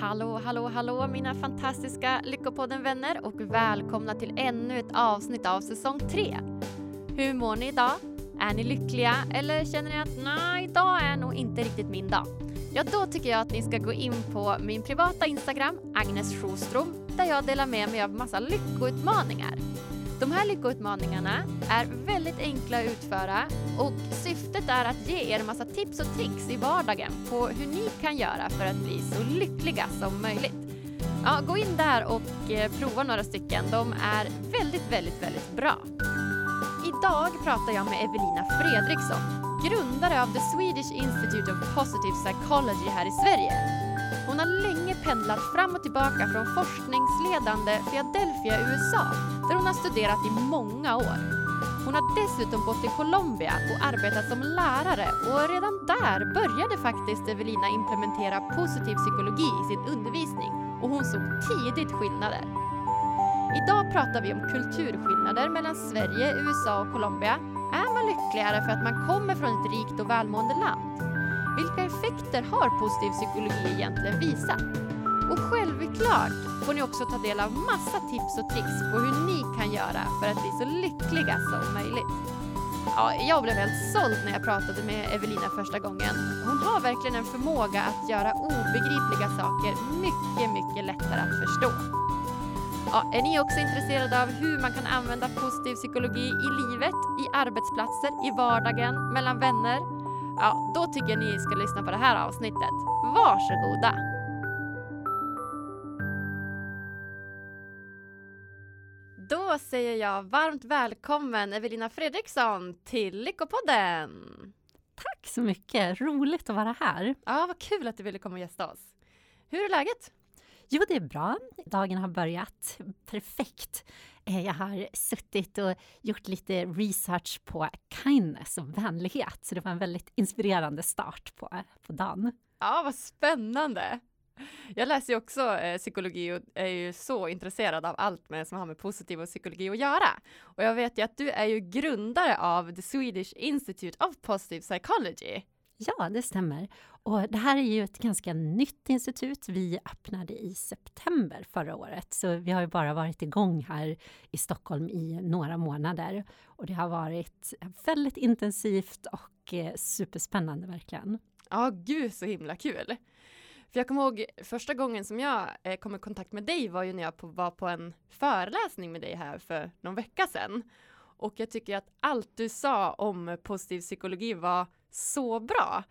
Hallå, hallå, hallå mina fantastiska Lyckopodden-vänner och välkomna till ännu ett avsnitt av säsong 3. Hur mår ni idag? Är ni lyckliga eller känner ni att nej, idag är nog inte riktigt min dag? Ja, då tycker jag att ni ska gå in på min privata Instagram, Agnes Sjostrom, där jag delar med mig av massa lyckoutmaningar. De här lyckoutmaningarna är väldigt enkla att utföra och syftet är att ge er massa tips och tricks i vardagen på hur ni kan göra för att bli så lyckliga som möjligt. Ja, gå in där och eh, prova några stycken. De är väldigt, väldigt, väldigt bra. Idag pratar jag med Evelina Fredriksson, grundare av The Swedish Institute of Positive Psychology här i Sverige. Hon har länge pendlat fram och tillbaka från forskningsledande Philadelphia, USA, där hon har studerat i många år. Hon har dessutom bott i Colombia och arbetat som lärare och redan där började faktiskt Evelina implementera positiv psykologi i sin undervisning och hon såg tidigt skillnader. Idag pratar vi om kulturskillnader mellan Sverige, USA och Colombia. Är man lyckligare för att man kommer från ett rikt och välmående land? Vilka effekter har positiv psykologi egentligen visat? Och självklart får ni också ta del av massa tips och tricks på hur ni kan göra för att bli så lyckliga som möjligt. Ja, jag blev helt såld när jag pratade med Evelina första gången. Hon har verkligen en förmåga att göra obegripliga saker mycket, mycket lättare att förstå. Ja, är ni också intresserade av hur man kan använda positiv psykologi i livet, i arbetsplatser, i vardagen, mellan vänner? Ja, då tycker jag ni ska lyssna på det här avsnittet. Varsågoda! Då säger jag varmt välkommen Evelina Fredriksson till Lyckopodden! Tack så mycket! Roligt att vara här. Ja, vad kul att du ville komma och gästa oss. Hur är läget? Jo, det är bra. Dagen har börjat perfekt. Eh, jag har suttit och gjort lite research på kindness och vänlighet, så det var en väldigt inspirerande start på, på dagen. Ja, vad spännande! Jag läser ju också eh, psykologi och är ju så intresserad av allt med, som har med positiv och psykologi att göra. Och jag vet ju att du är ju grundare av The Swedish Institute of Positive Psychology. Ja, det stämmer. Och det här är ju ett ganska nytt institut. Vi öppnade i september förra året, så vi har ju bara varit igång här i Stockholm i några månader. Och det har varit väldigt intensivt och eh, superspännande verkligen. Ja, gud så himla kul! För jag kommer ihåg första gången som jag eh, kom i kontakt med dig var ju när jag på, var på en föreläsning med dig här för någon vecka sedan. Och jag tycker att allt du sa om positiv psykologi var så bra.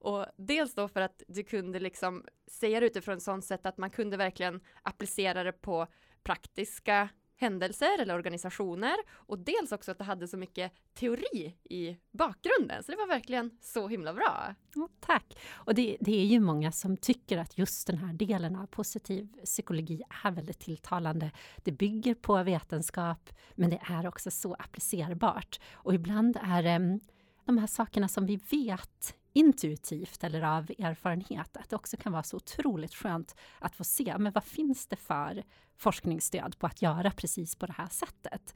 Och dels då för att du kunde liksom säga det utifrån ett sånt sätt att man kunde verkligen applicera det på praktiska händelser eller organisationer och dels också att det hade så mycket teori i bakgrunden. Så det var verkligen så himla bra. Oh, tack! Och det, det, är ju många som tycker att just den här delen av positiv psykologi är väldigt tilltalande. Det bygger på vetenskap, men det är också så applicerbart. Och ibland är det de här sakerna som vi vet intuitivt eller av erfarenhet, att det också kan vara så otroligt skönt att få se, men vad finns det för forskningsstöd på att göra precis på det här sättet?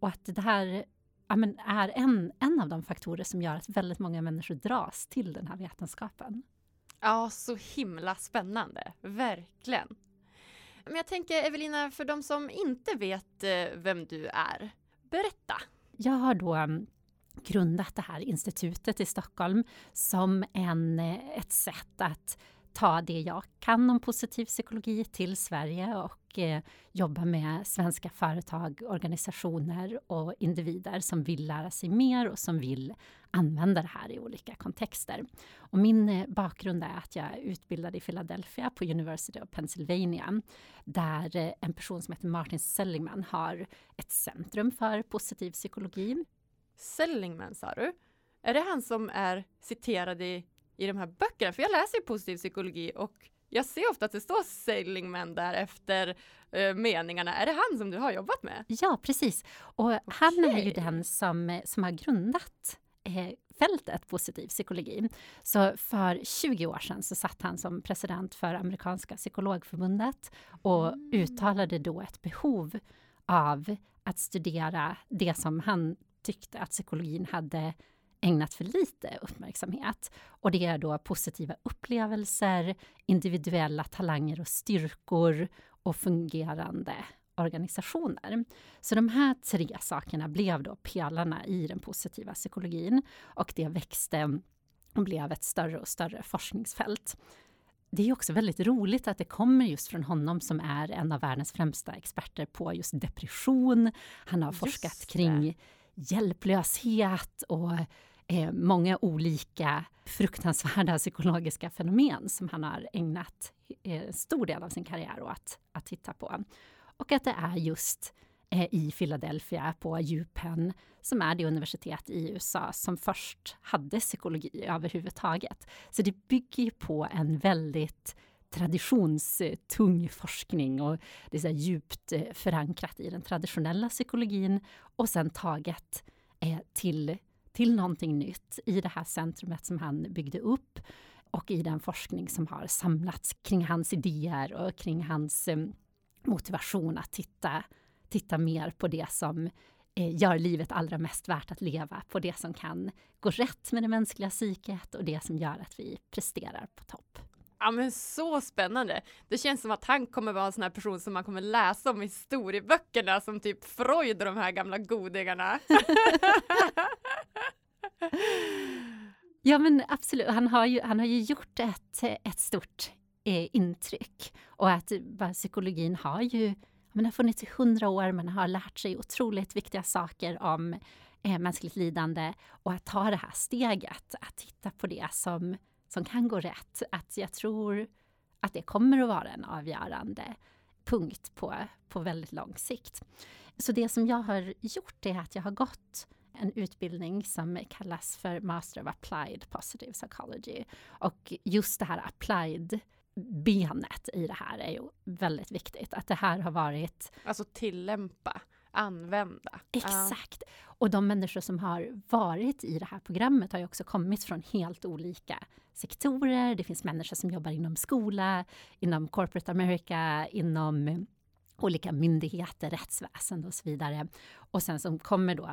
Och att det här ja, men är en, en av de faktorer som gör att väldigt många människor dras till den här vetenskapen. Ja, så himla spännande, verkligen. Men jag tänker Evelina, för de som inte vet eh, vem du är, berätta. Jag har då grundat det här institutet i Stockholm som en, eh, ett sätt att ta det jag kan om positiv psykologi till Sverige och eh, jobba med svenska företag, organisationer och individer som vill lära sig mer och som vill använda det här i olika kontexter. Och min eh, bakgrund är att jag är utbildad i Philadelphia på University of Pennsylvania där eh, en person som heter Martin Seligman har ett centrum för positiv psykologi Seligman sa du. Är det han som är citerad i, i de här böckerna? För jag läser ju positiv psykologi och jag ser ofta att det står Seligman där efter uh, meningarna. Är det han som du har jobbat med? Ja, precis. Och okay. han är ju den som, som har grundat eh, fältet positiv psykologi. Så för 20 år sedan så satt han som president för amerikanska psykologförbundet och mm. uttalade då ett behov av att studera det som han tyckte att psykologin hade ägnat för lite uppmärksamhet. Och det är då positiva upplevelser, individuella talanger och styrkor och fungerande organisationer. Så de här tre sakerna blev då pelarna i den positiva psykologin och det växte och blev ett större och större forskningsfält. Det är också väldigt roligt att det kommer just från honom som är en av världens främsta experter på just depression. Han har forskat kring hjälplöshet och eh, många olika fruktansvärda psykologiska fenomen som han har ägnat eh, stor del av sin karriär åt att titta på. Och att det är just eh, i Philadelphia på UPenn som är det universitet i USA som först hade psykologi överhuvudtaget. Så det bygger på en väldigt traditionstung forskning och det är så djupt eh, förankrat i den traditionella psykologin och sen taget eh, till, till någonting nytt i det här centrumet som han byggde upp och i den forskning som har samlats kring hans idéer och kring hans eh, motivation att titta, titta mer på det som gör livet allra mest värt att leva, på det som kan gå rätt med det mänskliga psyket och det som gör att vi presterar på topp. Ja men så spännande. Det känns som att han kommer vara en sån här person som man kommer läsa om i historieböckerna som typ Freud och de här gamla godingarna. ja men absolut, han har ju, han har ju gjort ett, ett stort eh, intryck och att bara, psykologin har ju men har funnits i hundra år, man har lärt sig otroligt viktiga saker om eh, mänskligt lidande och att ta det här steget, att titta på det som som kan gå rätt. Att jag tror att det kommer att vara en avgörande punkt på, på väldigt lång sikt. Så det som jag har gjort är att jag har gått en utbildning som kallas för Master of Applied Positive Psychology. Och just det här applied benet i det här är ju väldigt viktigt. Att det här har varit... Alltså tillämpa använda. Exakt. Ja. Och de människor som har varit i det här programmet har ju också kommit från helt olika sektorer. Det finns människor som jobbar inom skola, inom corporate America, inom olika myndigheter, rättsväsende och så vidare. Och sen som kommer då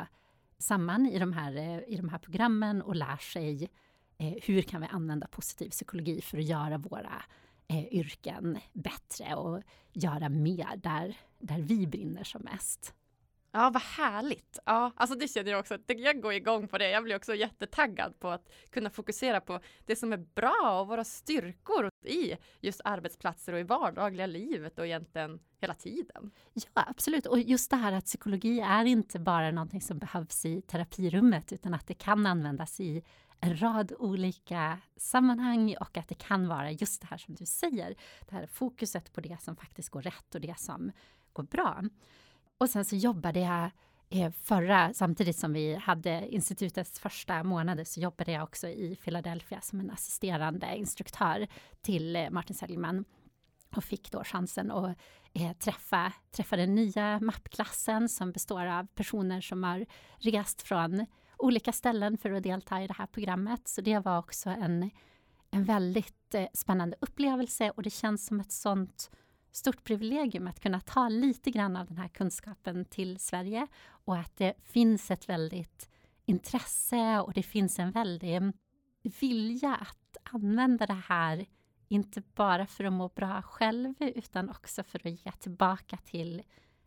samman i de här, eh, i de här programmen och lär sig eh, hur kan vi använda positiv psykologi för att göra våra eh, yrken bättre och göra mer där, där vi brinner som mest. Ja, vad härligt. Ja, alltså det känner jag också. Jag går igång på det. Jag blir också jättetaggad på att kunna fokusera på det som är bra och våra styrkor i just arbetsplatser och i vardagliga livet och egentligen hela tiden. Ja, absolut. Och just det här att psykologi är inte bara någonting som behövs i terapirummet utan att det kan användas i en rad olika sammanhang och att det kan vara just det här som du säger, det här fokuset på det som faktiskt går rätt och det som går bra. Och sen så jobbade jag eh, förra, samtidigt som vi hade institutets första månader, så jobbade jag också i Philadelphia som en assisterande instruktör till eh, Martin Seligman och fick då chansen att eh, träffa, träffa den nya mappklassen som består av personer som har rest från olika ställen för att delta i det här programmet. Så det var också en, en väldigt eh, spännande upplevelse och det känns som ett sånt stort privilegium att kunna ta lite grann av den här kunskapen till Sverige och att det finns ett väldigt intresse och det finns en väldig vilja att använda det här inte bara för att må bra själv utan också för att ge tillbaka till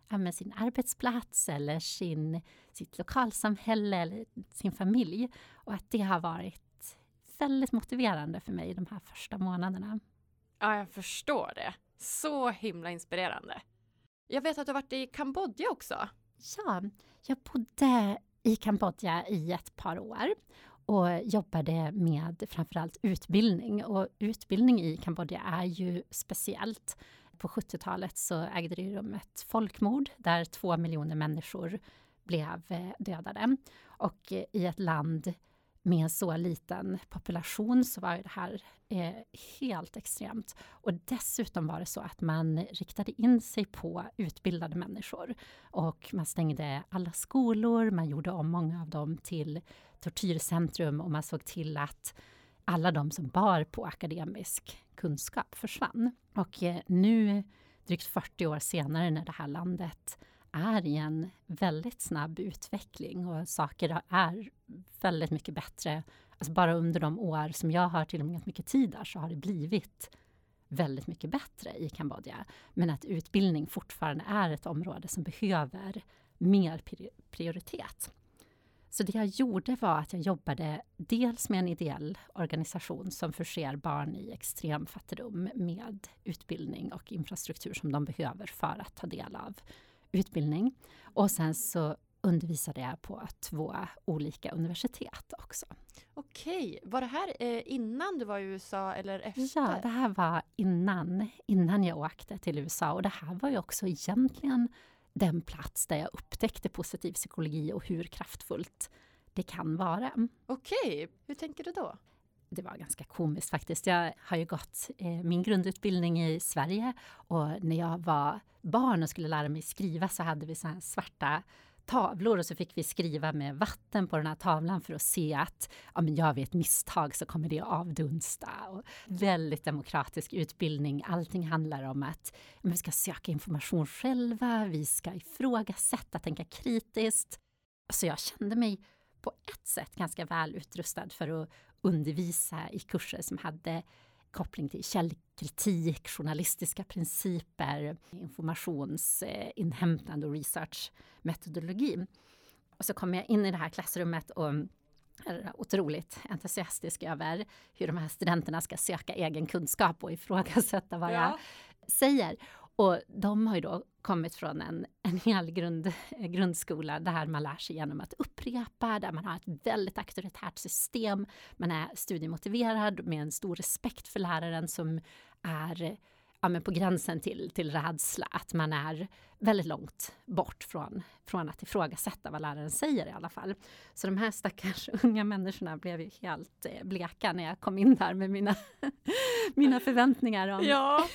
ja, sin arbetsplats eller sin, sitt lokalsamhälle eller sin familj. Och att det har varit väldigt motiverande för mig de här första månaderna. Ja, jag förstår det. Så himla inspirerande. Jag vet att du har varit i Kambodja också. Ja, jag bodde i Kambodja i ett par år och jobbade med framförallt utbildning. Och utbildning i Kambodja är ju speciellt. På 70-talet så ägde det rum ett folkmord där två miljoner människor blev eh, dödade. Och eh, i ett land med en så liten population så var det här eh, helt extremt. Och dessutom var det så att man riktade in sig på utbildade människor. Och man stängde alla skolor, man gjorde om många av dem till tortyrcentrum och man såg till att alla de som bar på akademisk kunskap försvann. Och eh, nu, drygt 40 år senare, när det här landet är i en väldigt snabb utveckling och saker är väldigt mycket bättre. Alltså bara under de år som jag har tillbringat mycket tid där så har det blivit väldigt mycket bättre i Kambodja. Men att utbildning fortfarande är ett område som behöver mer prioritet. Så det jag gjorde var att jag jobbade dels med en ideell organisation som förser barn i extrem fattigdom med utbildning och infrastruktur som de behöver för att ta del av utbildning. Och sen så undervisade jag på två olika universitet också. Okej, var det här eh, innan du var i USA eller efter? Ja, det här var innan, innan jag åkte till USA och det här var ju också egentligen den plats där jag upptäckte positiv psykologi och hur kraftfullt det kan vara. Okej, hur tänker du då? det var ganska komiskt faktiskt. Jag har ju gått eh, min grundutbildning i Sverige och när jag var barn och skulle lära mig skriva så hade vi så här svarta tavlor och så fick vi skriva med vatten på den här tavlan för att se att ja, men gör vi ett misstag så kommer det att avdunsta. Och väldigt demokratisk utbildning. Allting handlar om att vi ska söka information själva, vi ska ifrågasätta, tänka kritiskt. Så jag kände mig på ett sätt ganska väl utrustad för att undervisa i kurser som hade koppling till källkritik, journalistiska principer, informationsinhämtande och researchmetodologi. Och så kom jag in i det här klassrummet och är otroligt entusiastisk över hur de här studenterna ska söka egen kunskap och ifrågasätta vad ja. jag säger. Och de har ju då kommit från en, en hel grund, eh, grundskola där man lär sig genom att upprepa, där man har ett väldigt auktoritärt system. Man är studiemotiverad med en stor respekt för läraren som är ja, men på gränsen till, till rädsla, att man är väldigt långt bort från, från att ifrågasätta vad läraren säger i alla fall. Så de här stackars unga människorna blev ju helt eh, bleka när jag kom in där med mina, mina förväntningar om, ja.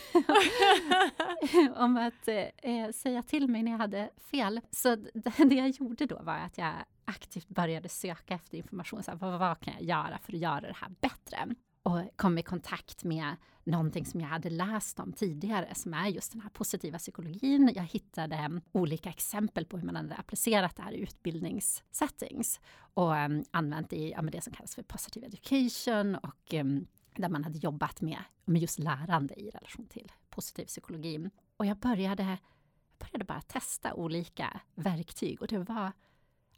om att eh, säga till mig när jag hade fel. Så det, det jag gjorde då var att jag aktivt började söka efter information. Så här, vad, vad kan jag göra för att göra det här bättre? Och kom i kontakt med någonting som jag hade läst om tidigare som är just den här positiva psykologin. Jag hittade olika exempel på hur man hade applicerat det här i utbildningssettings och um, använt det i ja, det som kallas för positive education och um, där man hade jobbat med, med just lärande i relation till positiv psykologi. Och jag började, började bara testa olika verktyg och det var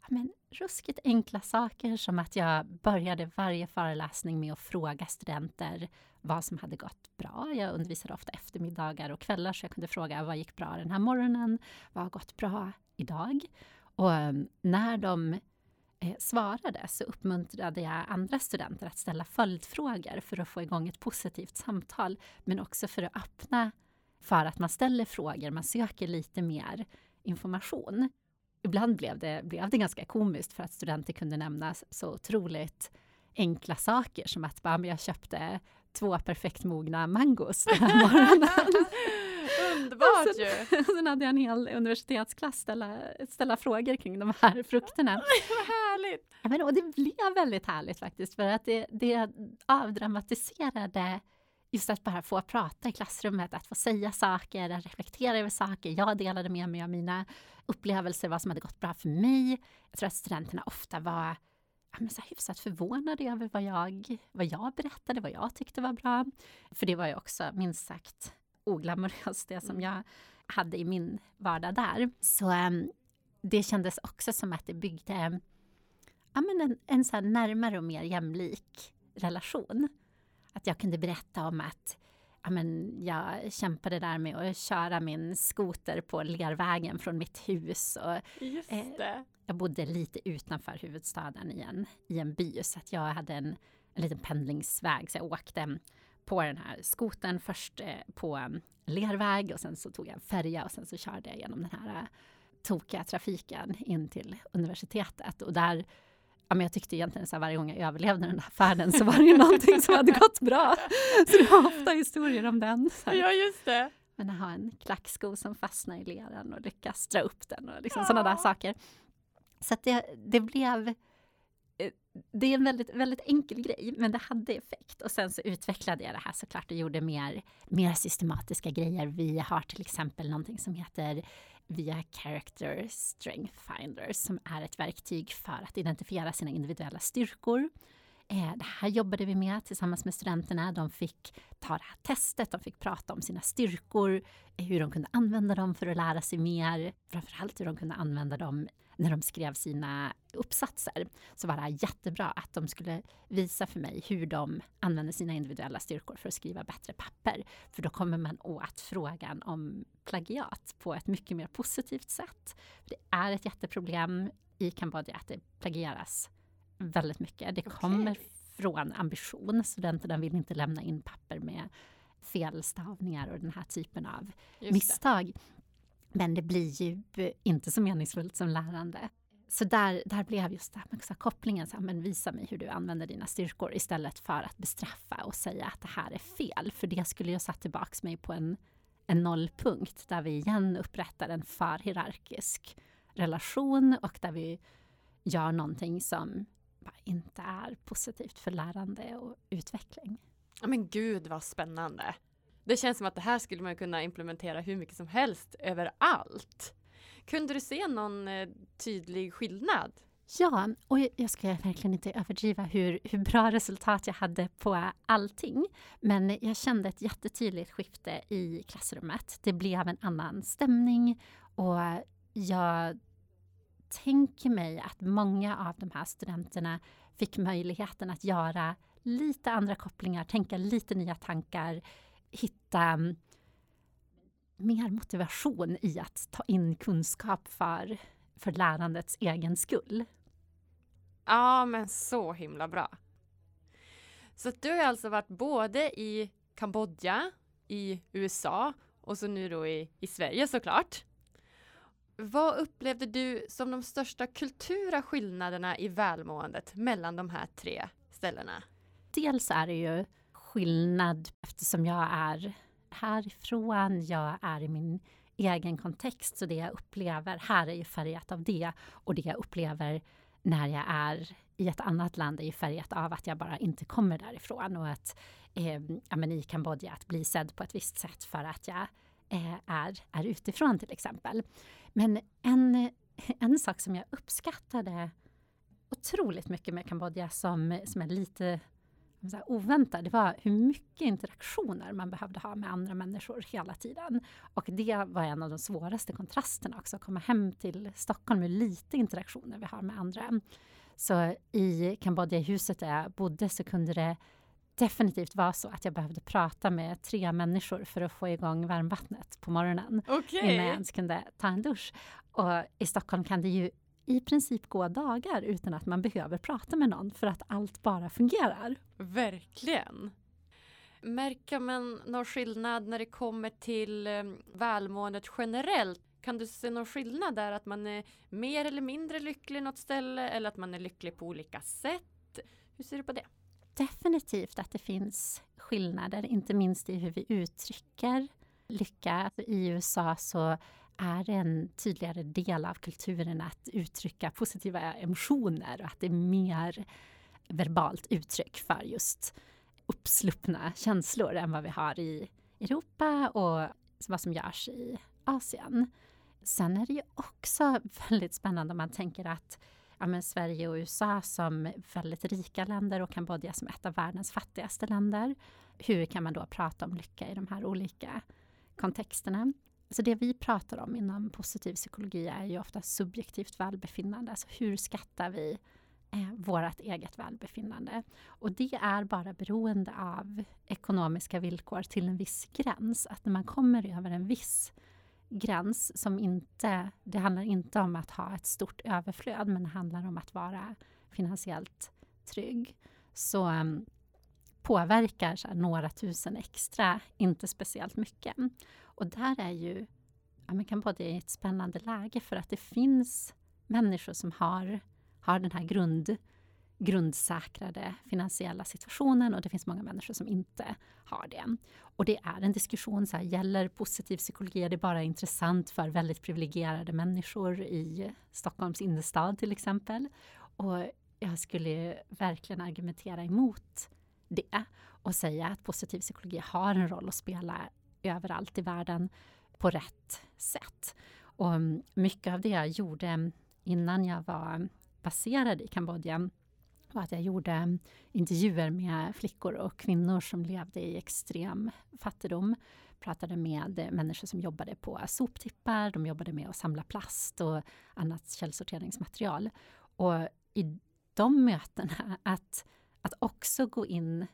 men, ruskigt enkla saker som att jag började varje föreläsning med att fråga studenter vad som hade gått bra. Jag undervisade ofta eftermiddagar och kvällar så jag kunde fråga vad gick bra den här morgonen? Vad har gått bra idag? Och ehm, när de eh, svarade så uppmuntrade jag andra studenter att ställa följdfrågor för att få igång ett positivt samtal, men också för att öppna för att man ställer frågor, man söker lite mer information ibland blev det, blev det ganska komiskt för att studenter kunde nämna så otroligt enkla saker som att bara, jag köpte två perfekt mogna mangos den här morgonen. Underbart ju! Sen hade jag en hel universitetsklass ställa, ställa frågor kring de här frukterna. Vad härligt! Men, och det blev väldigt härligt faktiskt för att det, det avdramatiserade just att bara få prata i klassrummet, att få säga saker, att reflektera över saker. Jag delade med mig av mina upplevelser, vad som hade gått bra för mig. Jag tror att studenterna ofta var ja, men så här, hyfsat förvånade över vad jag, vad jag berättade, vad jag tyckte var bra. För det var ju också minst sagt oglamoröst, det som mm. jag hade i min vardag där. Så um, det kändes också som att det byggde ja, men en, en så närmare och mer jämlik relation. Att jag kunde berätta om att ja, men jag kämpade där med att köra min skoter på lervägen från mitt hus. Och, eh, jag bodde lite utanför huvudstaden i en, i en by så att jag hade en, en liten pendlingsväg. Så jag åkte på den här skoten först eh, på en lerväg och sen så tog jag en färja och sen så körde jag genom den här eh, tokiga trafiken in till universitetet. Och där ja, men jag tyckte egentligen så varje gång jag överlevde den här färden så var det ju någonting som hade gått bra. Så det var ofta historier om den. Ja, just det. Men att ha en klacksko som fastnar i leran och lyckas dra upp den och liksom ja. sådana där saker. Så att det, det blev eh, det är en väldigt, väldigt enkel grej, men det hade effekt. Och sen så utvecklade jag det här såklart och gjorde mer, mer systematiska grejer. Vi har till exempel någonting som heter via Character Strength Finders som är ett verktyg för att identifiera sina individuella styrkor. Eh, det här jobbade vi med tillsammans med studenterna. De fick ta det här testet, de fick prata om sina styrkor, hur de kunde använda dem för att lära sig mer. Framförallt hur de kunde använda dem när de skrev sina uppsatser så var det jättebra att de skulle visa för mig hur de använder sina individuella styrkor för att skriva bättre papper. För då kommer man åt frågan om plagiat på ett mycket mer positivt sätt. Det är ett jätteproblem i Kambodja att det plagieras väldigt mycket. Det okay. kommer från ambition. Studenterna vill inte lämna in papper med felstavningar och den här typen av misstag. Men det blir ju inte så meningsfullt som lärande. Så där, där blev just det här med kopplingen, så här, men visa mig hur du använder dina styrkor istället för att bestraffa och säga att det här är fel. För det skulle ju satt tillbaks mig på en, en nollpunkt där vi igen upprättar en för hierarkisk relation och där vi gör någonting som inte är positivt för lärande och utveckling. Men gud vad spännande! Det känns som att det här skulle man kunna implementera hur mycket som helst överallt. Kunde du se någon eh, tydlig skillnad? Ja, och jag ska verkligen inte överdriva hur, hur bra resultat jag hade på allting. Men jag kände ett jättetydligt skifte i klassrummet. Det blev en annan stämning och jag tänker mig att många av de här studenterna fick möjligheten att göra lite andra kopplingar, tänka lite nya tankar, hitta mm, mer motivation i att ta in kunskap för, för lärandets egen skull. Ja, men så himla bra. Så du har alltså varit både i Kambodja, i USA och så nu då i, i Sverige såklart. Vad upplevde du som de största kulturella skillnaderna i välmåendet mellan de här tre ställena? Dels är det ju skillnad eftersom jag är härifrån, jag är i min egen kontext, så det jag upplever här är ju färgat av det och det jag upplever när jag är i ett annat land är ju färgat av att jag bara inte kommer därifrån och att eh, ja, men i Kambodja att bli sedd på ett visst sätt för att jag eh, är, är utifrån till exempel. Men en, en sak som jag uppskattade otroligt mycket med Kambodja som, som är lite så oväntad, det var hur mycket interaktioner man behövde ha med andra människor hela tiden. Och det var en av de svåraste kontrasterna också, att komma hem till Stockholm med lite interaktioner vi har med andra. Så i Kambodja-huset där jag bodde så kunde det definitivt vara så att jag behövde prata med tre människor för att få igång varmvattnet på morgonen. Okay. Innan jag ens kunde ta en dusch. Och i Stockholm kan det ju i princip gå dagar utan att man behöver prata med någon för att allt bara fungerar. Verkligen. Märker man någon skillnad när det kommer till eh, välmåendet generellt? Kan du se någon skillnad där att man är mer eller mindre lycklig något ställe eller att man är lycklig på olika sätt? Hur ser du på det? Definitivt att det finns skillnader, inte minst i hur vi uttrycker lycka. I USA så är en tydligare del av kulturen att uttrycka positiva emotioner och att det är mer verbalt uttryck för just uppsluppna känslor än vad vi har i Europa och vad som görs i Asien. Sen är det ju också väldigt spännande om man tänker att ja, men Sverige och USA som väldigt rika länder och Kambodja som ett av världens fattigaste länder. Hur kan man då prata om lycka i de här olika kontexterna? Så det vi pratar om inom positiv psykologi är ju ofta subjektivt välbefinnande. Alltså hur skattar vi eh, vårt eget välbefinnande? Och det är bara beroende av ekonomiska villkor till en viss gräns. Att när man kommer över en viss gräns som inte... Det handlar inte om att ha ett stort överflöd, men det handlar om att vara finansiellt trygg. Så um, påverkar så här, några tusen extra inte speciellt mycket. Och där är ju ja, Kambodja i ett spännande läge för att det finns människor som har, har den här grund, grundsäkrade finansiella situationen och det finns många människor som inte har det. Och det är en diskussion, så här, gäller positiv psykologi, är det bara intressant för väldigt privilegierade människor i Stockholms innerstad till exempel? Och jag skulle verkligen argumentera emot det och säga att positiv psykologi har en roll att spela överallt i världen på rätt sätt. Och mm, mycket av det jag gjorde innan jag var baserad i Kambodja var att jag gjorde mm, intervjuer med flickor och kvinnor som levde i extrem fattigdom. Pratade med människor som jobbade på soptippar, de jobbade med att samla plast och annat källsorteringsmaterial. Och i de mötena, att, att också gå in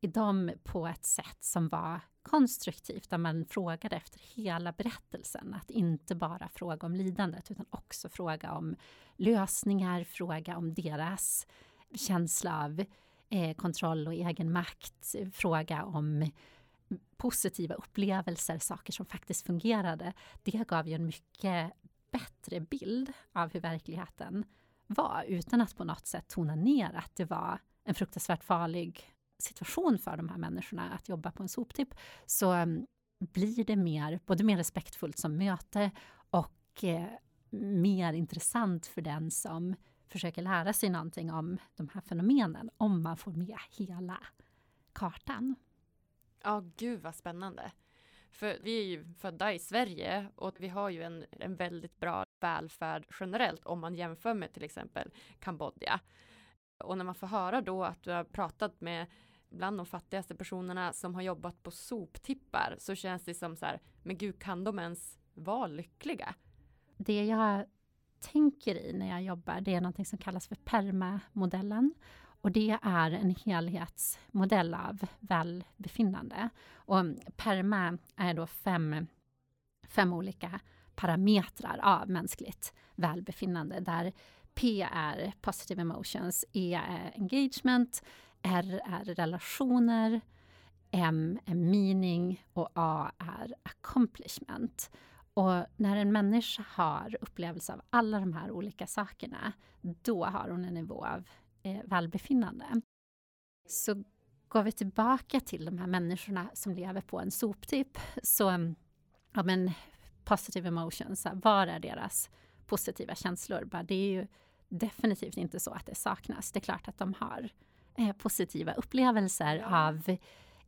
i dem på ett sätt som var konstruktivt, där man frågade efter hela berättelsen. Att inte bara fråga om lidandet, utan också fråga om lösningar, fråga om deras känsla av eh, kontroll och egen makt, fråga om positiva upplevelser, saker som faktiskt fungerade. Det gav ju en mycket bättre bild av hur verkligheten var, utan att på något sätt tona ner att det var en fruktansvärt farlig situation för de här människorna att jobba på en soptipp, så mm, blir det mer, både mer respektfullt som möte och eh, mer intressant för den som försöker lära sig någonting om de här fenomenen, om man får med hela kartan. Ja, gud vad spännande. För vi är ju födda i Sverige och vi har ju en, en väldigt bra välfärd generellt om man jämför med till exempel Kambodja. Och när man får höra då att du har pratat med bland de fattigaste personerna som har jobbat på soptippar så känns det som så här, men gud kan de ens vara lyckliga? Det jag tänker i när jag jobbar, det är något som kallas för PERMA-modellen. Och det är en helhetsmodell av välbefinnande. Och PERMA är då fem, fem olika parametrar av mänskligt välbefinnande där P är positive emotions, E är engagement, R är relationer, M är meaning och A är accomplishment. Och när en människa har upplevelse av alla de här olika sakerna, då har hon en nivå av eh, välbefinnande. Så går vi tillbaka till de här människorna som lever på en soptipp, så mm, ja, men, positive emotions, var är deras positiva känslor? Det är ju definitivt inte så att det saknas. Det är klart att de har eh, positiva upplevelser ja. av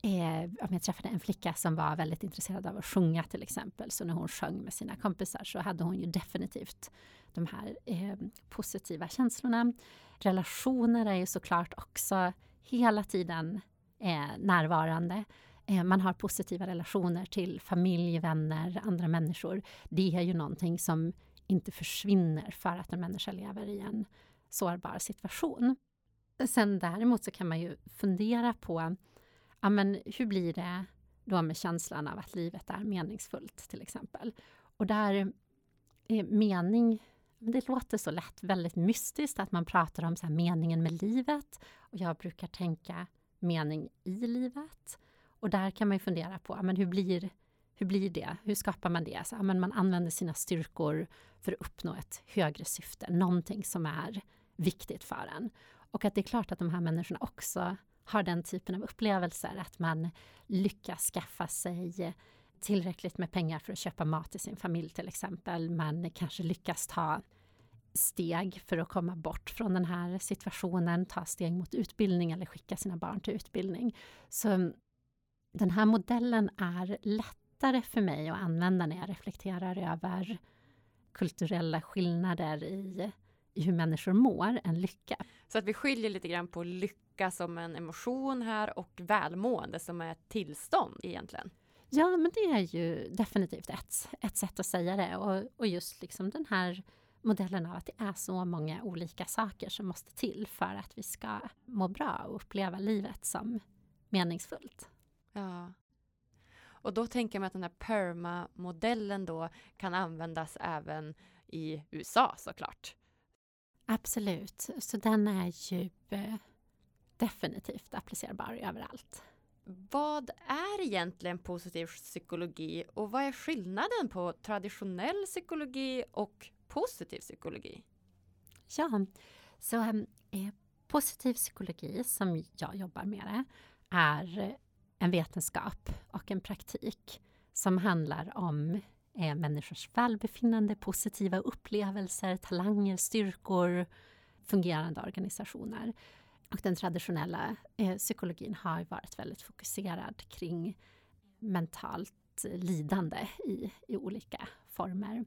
Eh, jag träffade en flicka som var väldigt intresserad av att sjunga till exempel. Så när hon sjöng med sina kompisar så hade hon ju definitivt de här eh, positiva känslorna. Relationer är ju såklart också hela tiden eh, närvarande. Eh, man har positiva relationer till familj, vänner, andra människor. Det är ju någonting som inte försvinner för att en människa lever i en sårbar situation. Sen däremot så kan man ju fundera på ja, men hur blir det då med känslan av att livet är meningsfullt till exempel? Och där är mening, det låter så lätt väldigt mystiskt att man pratar om så meningen med livet. Och jag brukar tänka mening i livet. Och där kan man fundera på, men hur blir, hur blir det? Hur skapar man det? Så, men man använder sina styrkor för att uppnå ett högre syfte, någonting som är viktigt för en. Och att det är klart att de här människorna också har den typen av upplevelser, att man lyckas skaffa sig tillräckligt med pengar för att köpa mat till sin familj till exempel. Man kanske lyckas ta steg för att komma bort från den här situationen, ta steg mot utbildning eller skicka sina barn till utbildning. Så den här modellen är lätt lättare för mig att använda när jag reflekterar över kulturella skillnader i, i hur människor mår än lycka. Så att vi skiljer lite grann på lycka som en emotion här och välmående som är ett tillstånd egentligen. Ja, men det är ju definitivt ett, ett sätt att säga det. Och, och just liksom den här modellen av att det är så många olika saker som måste till för att vi ska må bra och uppleva livet som meningsfullt. Ja. Och då tänker man att den här PERMA-modellen då kan användas även i USA såklart. Absolut, så den är ju eh, definitivt applicerbar överallt. Vad är egentligen positiv psykologi och vad är skillnaden på traditionell psykologi och positiv psykologi? Ja, så eh, positiv psykologi som jag jobbar med det, är en vetenskap och en praktik som handlar om eh, människors välbefinnande, positiva upplevelser, talanger, styrkor, fungerande organisationer. Och den traditionella eh, psykologin har varit väldigt fokuserad kring mentalt lidande i, i olika former.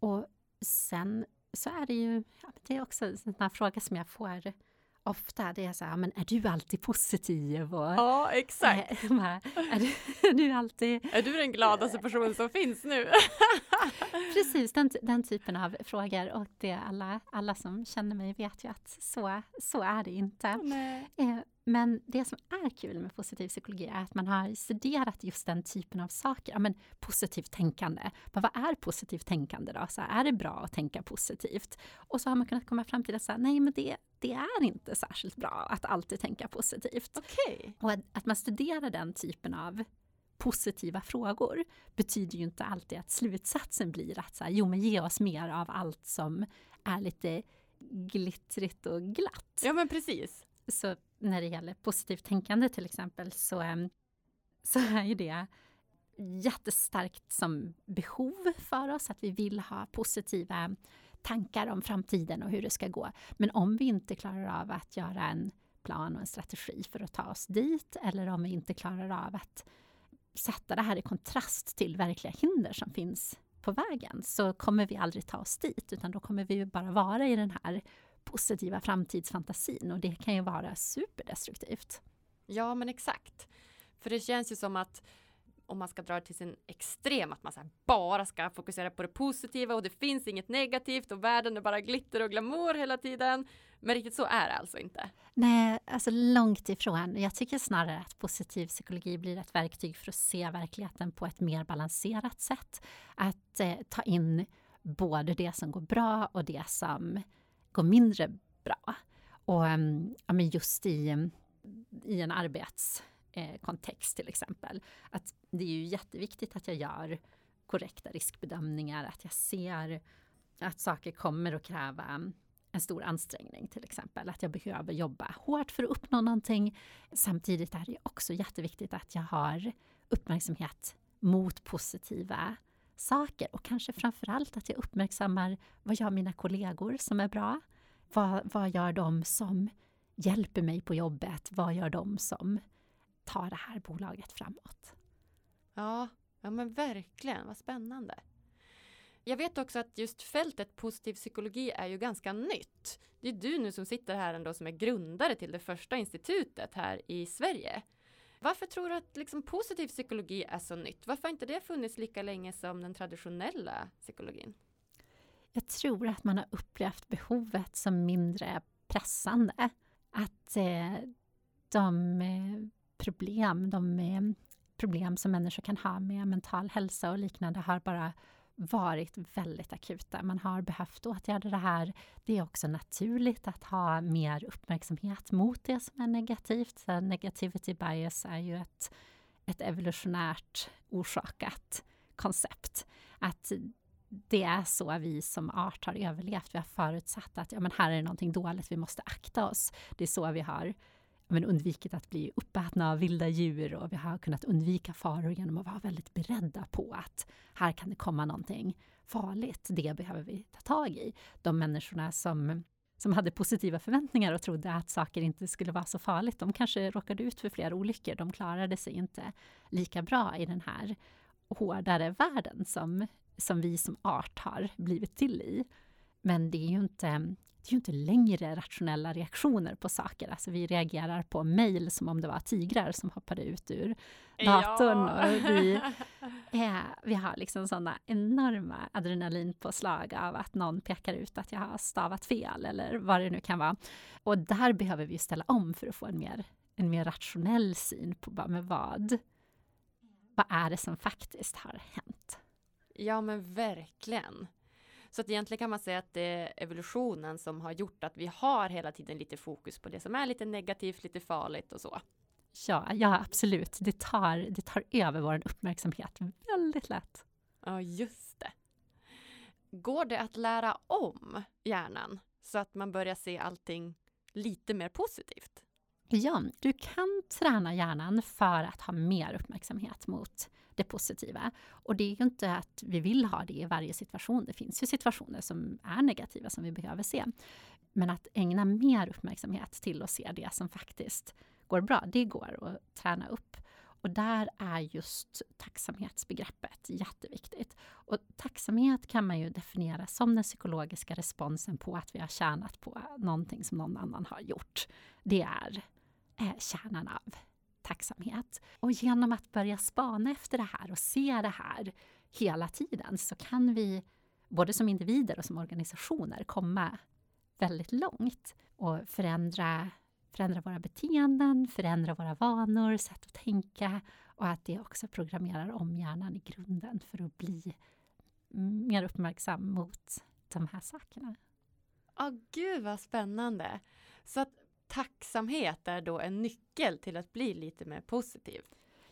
Och sen så är det ju, det är också en sån här fråga som jag får ofta. Det är så här, men är du alltid positiv? Och, ja, exakt. Äh, är, du, är du alltid... Är du den gladaste personen som finns nu? Precis, den, den typen av frågor. Och det alla, alla som känner mig vet ju att så, så är det inte. Nej. Men det som är kul med positiv psykologi är att man har studerat just den typen av saker. Ja, men positivt tänkande. Men vad är positivt tänkande då? Så är det bra att tänka positivt? Och så har man kunnat komma fram till att säga, nej men det, det är inte särskilt bra att alltid tänka positivt. Okay. Och att, att man studerar den typen av positiva frågor betyder ju inte alltid att slutsatsen blir att så här, jo men ge oss mer av allt som är lite glittrigt och glatt. Ja men precis. Så när det gäller positivt tänkande till exempel så, ehm, så är ju det jättestarkt som behov för oss, att vi vill ha positiva tankar om framtiden och hur det ska gå. Men om vi inte klarar av att göra en plan och en strategi för att ta oss dit, eller om vi inte klarar av att sätta det här i kontrast till verkliga hinder som finns på vägen, så kommer vi aldrig ta oss dit, utan då kommer vi bara vara i den här positiva framtidsfantasin och det kan ju vara superdestruktivt. Ja, men exakt. För det känns ju som att om man ska dra det till sin extrem, att man bara ska fokusera på det positiva och det finns inget negativt och världen är bara glitter och glamour hela tiden. Men riktigt så är det alltså inte. Nej, alltså långt ifrån. Jag tycker snarare att positiv psykologi blir ett verktyg för att se verkligheten på ett mer balanserat sätt. Att eh, ta in både det som går bra och det som går mindre bra. Och ehm, ja, men just i, i en arbetskontext eh, till exempel. Att det är ju jätteviktigt att jag gör korrekta riskbedömningar, att jag ser att saker kommer att kräva en stor ansträngning till exempel. Att jag behöver jobba hårt för att uppnå någonting. Samtidigt är det också jätteviktigt att jag har uppmärksamhet mot positiva saker och kanske framförallt att jag uppmärksammar vad gör mina kollegor som är bra? Vad, vad gör de som hjälper mig på jobbet? Vad gör de som tar det här bolaget framåt? Ja, ja men verkligen, vad spännande. Jag vet också att just fältet positiv psykologi är ju ganska nytt. Det är du nu som sitter här ändå som är grundare till det första institutet här i Sverige. Varför tror du att liksom positiv psykologi är så nytt? Varför har inte det funnits lika länge som den traditionella psykologin? Jag tror att man har upplevt behovet som mindre pressande. Att eh, de eh, problem, de eh, problem som människor kan ha med mental hälsa och liknande har bara varit väldigt akuta. Man har behövt åtgärda det här. Det är också naturligt att ha mer uppmärksamhet mot det som är negativt. Så negativity bias är ju ett, ett evolutionärt orsakat koncept. Att det är så vi som art har överlevt. Vi har förutsatt att ja, men här är det någonting dåligt, vi måste akta oss. Det är så vi har men undvikit att bli uppätna av vilda djur och vi har kunnat undvika faror genom att vara väldigt beredda på att här kan det komma någonting farligt. Det behöver vi ta tag i. De människorna som, som hade positiva förväntningar och trodde att saker inte skulle vara så farligt, de kanske råkade ut för fler olyckor. De klarade sig inte lika bra i den här hårdare världen som, som vi som art har blivit till i. Men det är ju inte det är ju inte längre rationella reaktioner på saker. Alltså vi reagerar på mejl som om det var tigrar som hoppade ut ur datorn. Ja. Och vi, eh, vi har liksom sådana enorma adrenalinpåslag av att någon pekar ut att jag har stavat fel eller vad det nu kan vara. Och där behöver vi ställa om för att få en mer, en mer rationell syn på bara, men vad, vad är det som faktiskt har hänt. Ja men verkligen. Så att egentligen kan man säga att det är evolutionen som har gjort att vi har hela tiden lite fokus på det som är lite negativt, lite farligt och så. Ja, ja absolut. Det tar, det tar över vår uppmärksamhet väldigt lätt. Ja, just det. Går det att lära om hjärnan så att man börjar se allting lite mer positivt? Ja, du kan träna hjärnan för att ha mer uppmärksamhet mot det positiva. Och det är ju inte att vi vill ha det i varje situation. Det finns ju situationer som är negativa som vi behöver se. Men att ägna mer uppmärksamhet till att se det som faktiskt går bra, det går att träna upp. Och där är just tacksamhetsbegreppet jätteviktigt. Och tacksamhet kan man ju definiera som den psykologiska responsen på att vi har tjänat på någonting som någon annan har gjort. Det är eh, kärnan av tacksamhet. Och genom att börja spana efter det här och se det här hela tiden så kan vi både som individer och som organisationer komma väldigt långt och förändra, förändra våra beteenden, förändra våra vanor, sätt att tänka och att det också programmerar om hjärnan i grunden för att bli mer uppmärksam mot de här sakerna. Ja, oh, gud vad spännande! Så att tacksamhet är då en nyckel till att bli lite mer positiv?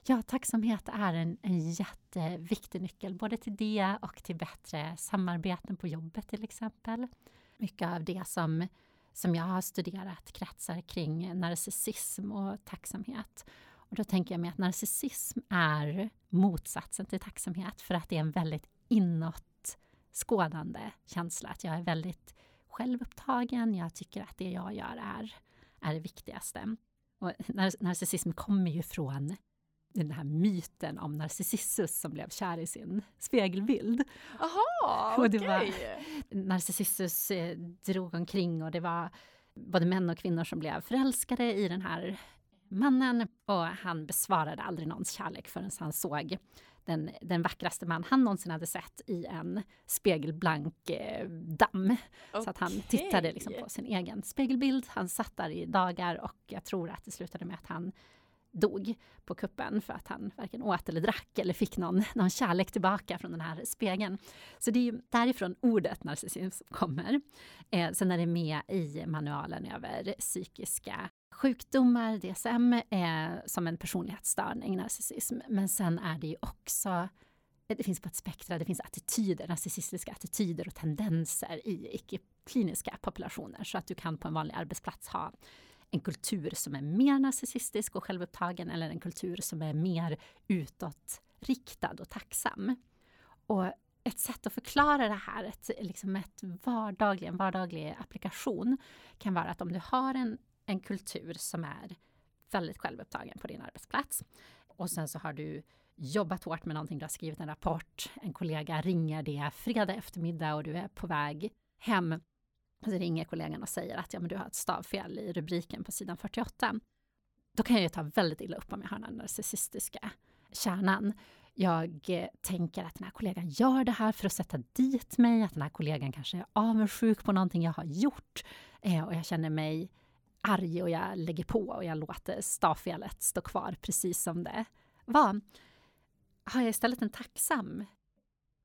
Ja, tacksamhet är en, en jätteviktig nyckel, både till det och till bättre samarbeten på jobbet till exempel. Mycket av det som, som jag har studerat kretsar kring narcissism och tacksamhet. Och då tänker jag mig att narcissism är motsatsen till tacksamhet för att det är en väldigt inåtskådande känsla. Att jag är väldigt självupptagen, jag tycker att det jag gör är, är det viktigaste. Och narcissism kommer ju från den här myten om Narcissus som blev kär i sin spegelbild. Jaha, okej! Okay. Narcissus eh, drog omkring och det var både män och kvinnor som blev förälskade i den här mannen och han besvarade aldrig någons kärlek förrän han såg den, den vackraste man han någonsin hade sett i en spegelblank eh, damm. Okay. Så att han tittade liksom på sin egen spegelbild. Han satt där i dagar och jag tror att det slutade med att han dog på kuppen för att han varken åt eller drack eller fick någon, någon kärlek tillbaka från den här spegeln. Så det är ju därifrån ordet narcissism kommer. Eh, sen är det med i manualen över psykiska sjukdomar, DSM, är eh, som en personlighetsstörning, narcissism. Men sen är det ju också eh, det finns på ett spektra, det finns attityder, narcissistiska attityder och tendenser i icke-kliniska populationer. Så att du kan på en vanlig arbetsplats ha en kultur som är mer narcissistisk och självupptagen eller en kultur som är mer utåtriktad och tacksam. Och ett sätt att förklara det här, ett, liksom ett vardaglig, en vardaglig applikation kan vara att om du har en en kultur som är väldigt självupptagen på din arbetsplats. Och sen så har du jobbat hårt med någonting, du har skrivit en rapport, en kollega ringer, det är fredag eftermiddag och du är på väg hem. Och så ringer kollegan och säger att ja, men du har ett stavfel i rubriken på sidan 48. Då kan jag ju ta väldigt illa upp om jag har den narcissistiska kärnan. Jag eh, tänker att den här kollegan gör det här för att sätta dit mig, att den här kollegan kanske är avundsjuk på någonting jag har gjort. Eh, och jag känner mig arg och jag lägger på och jag låter stavfelet stå kvar precis som det var. Har jag istället en tacksam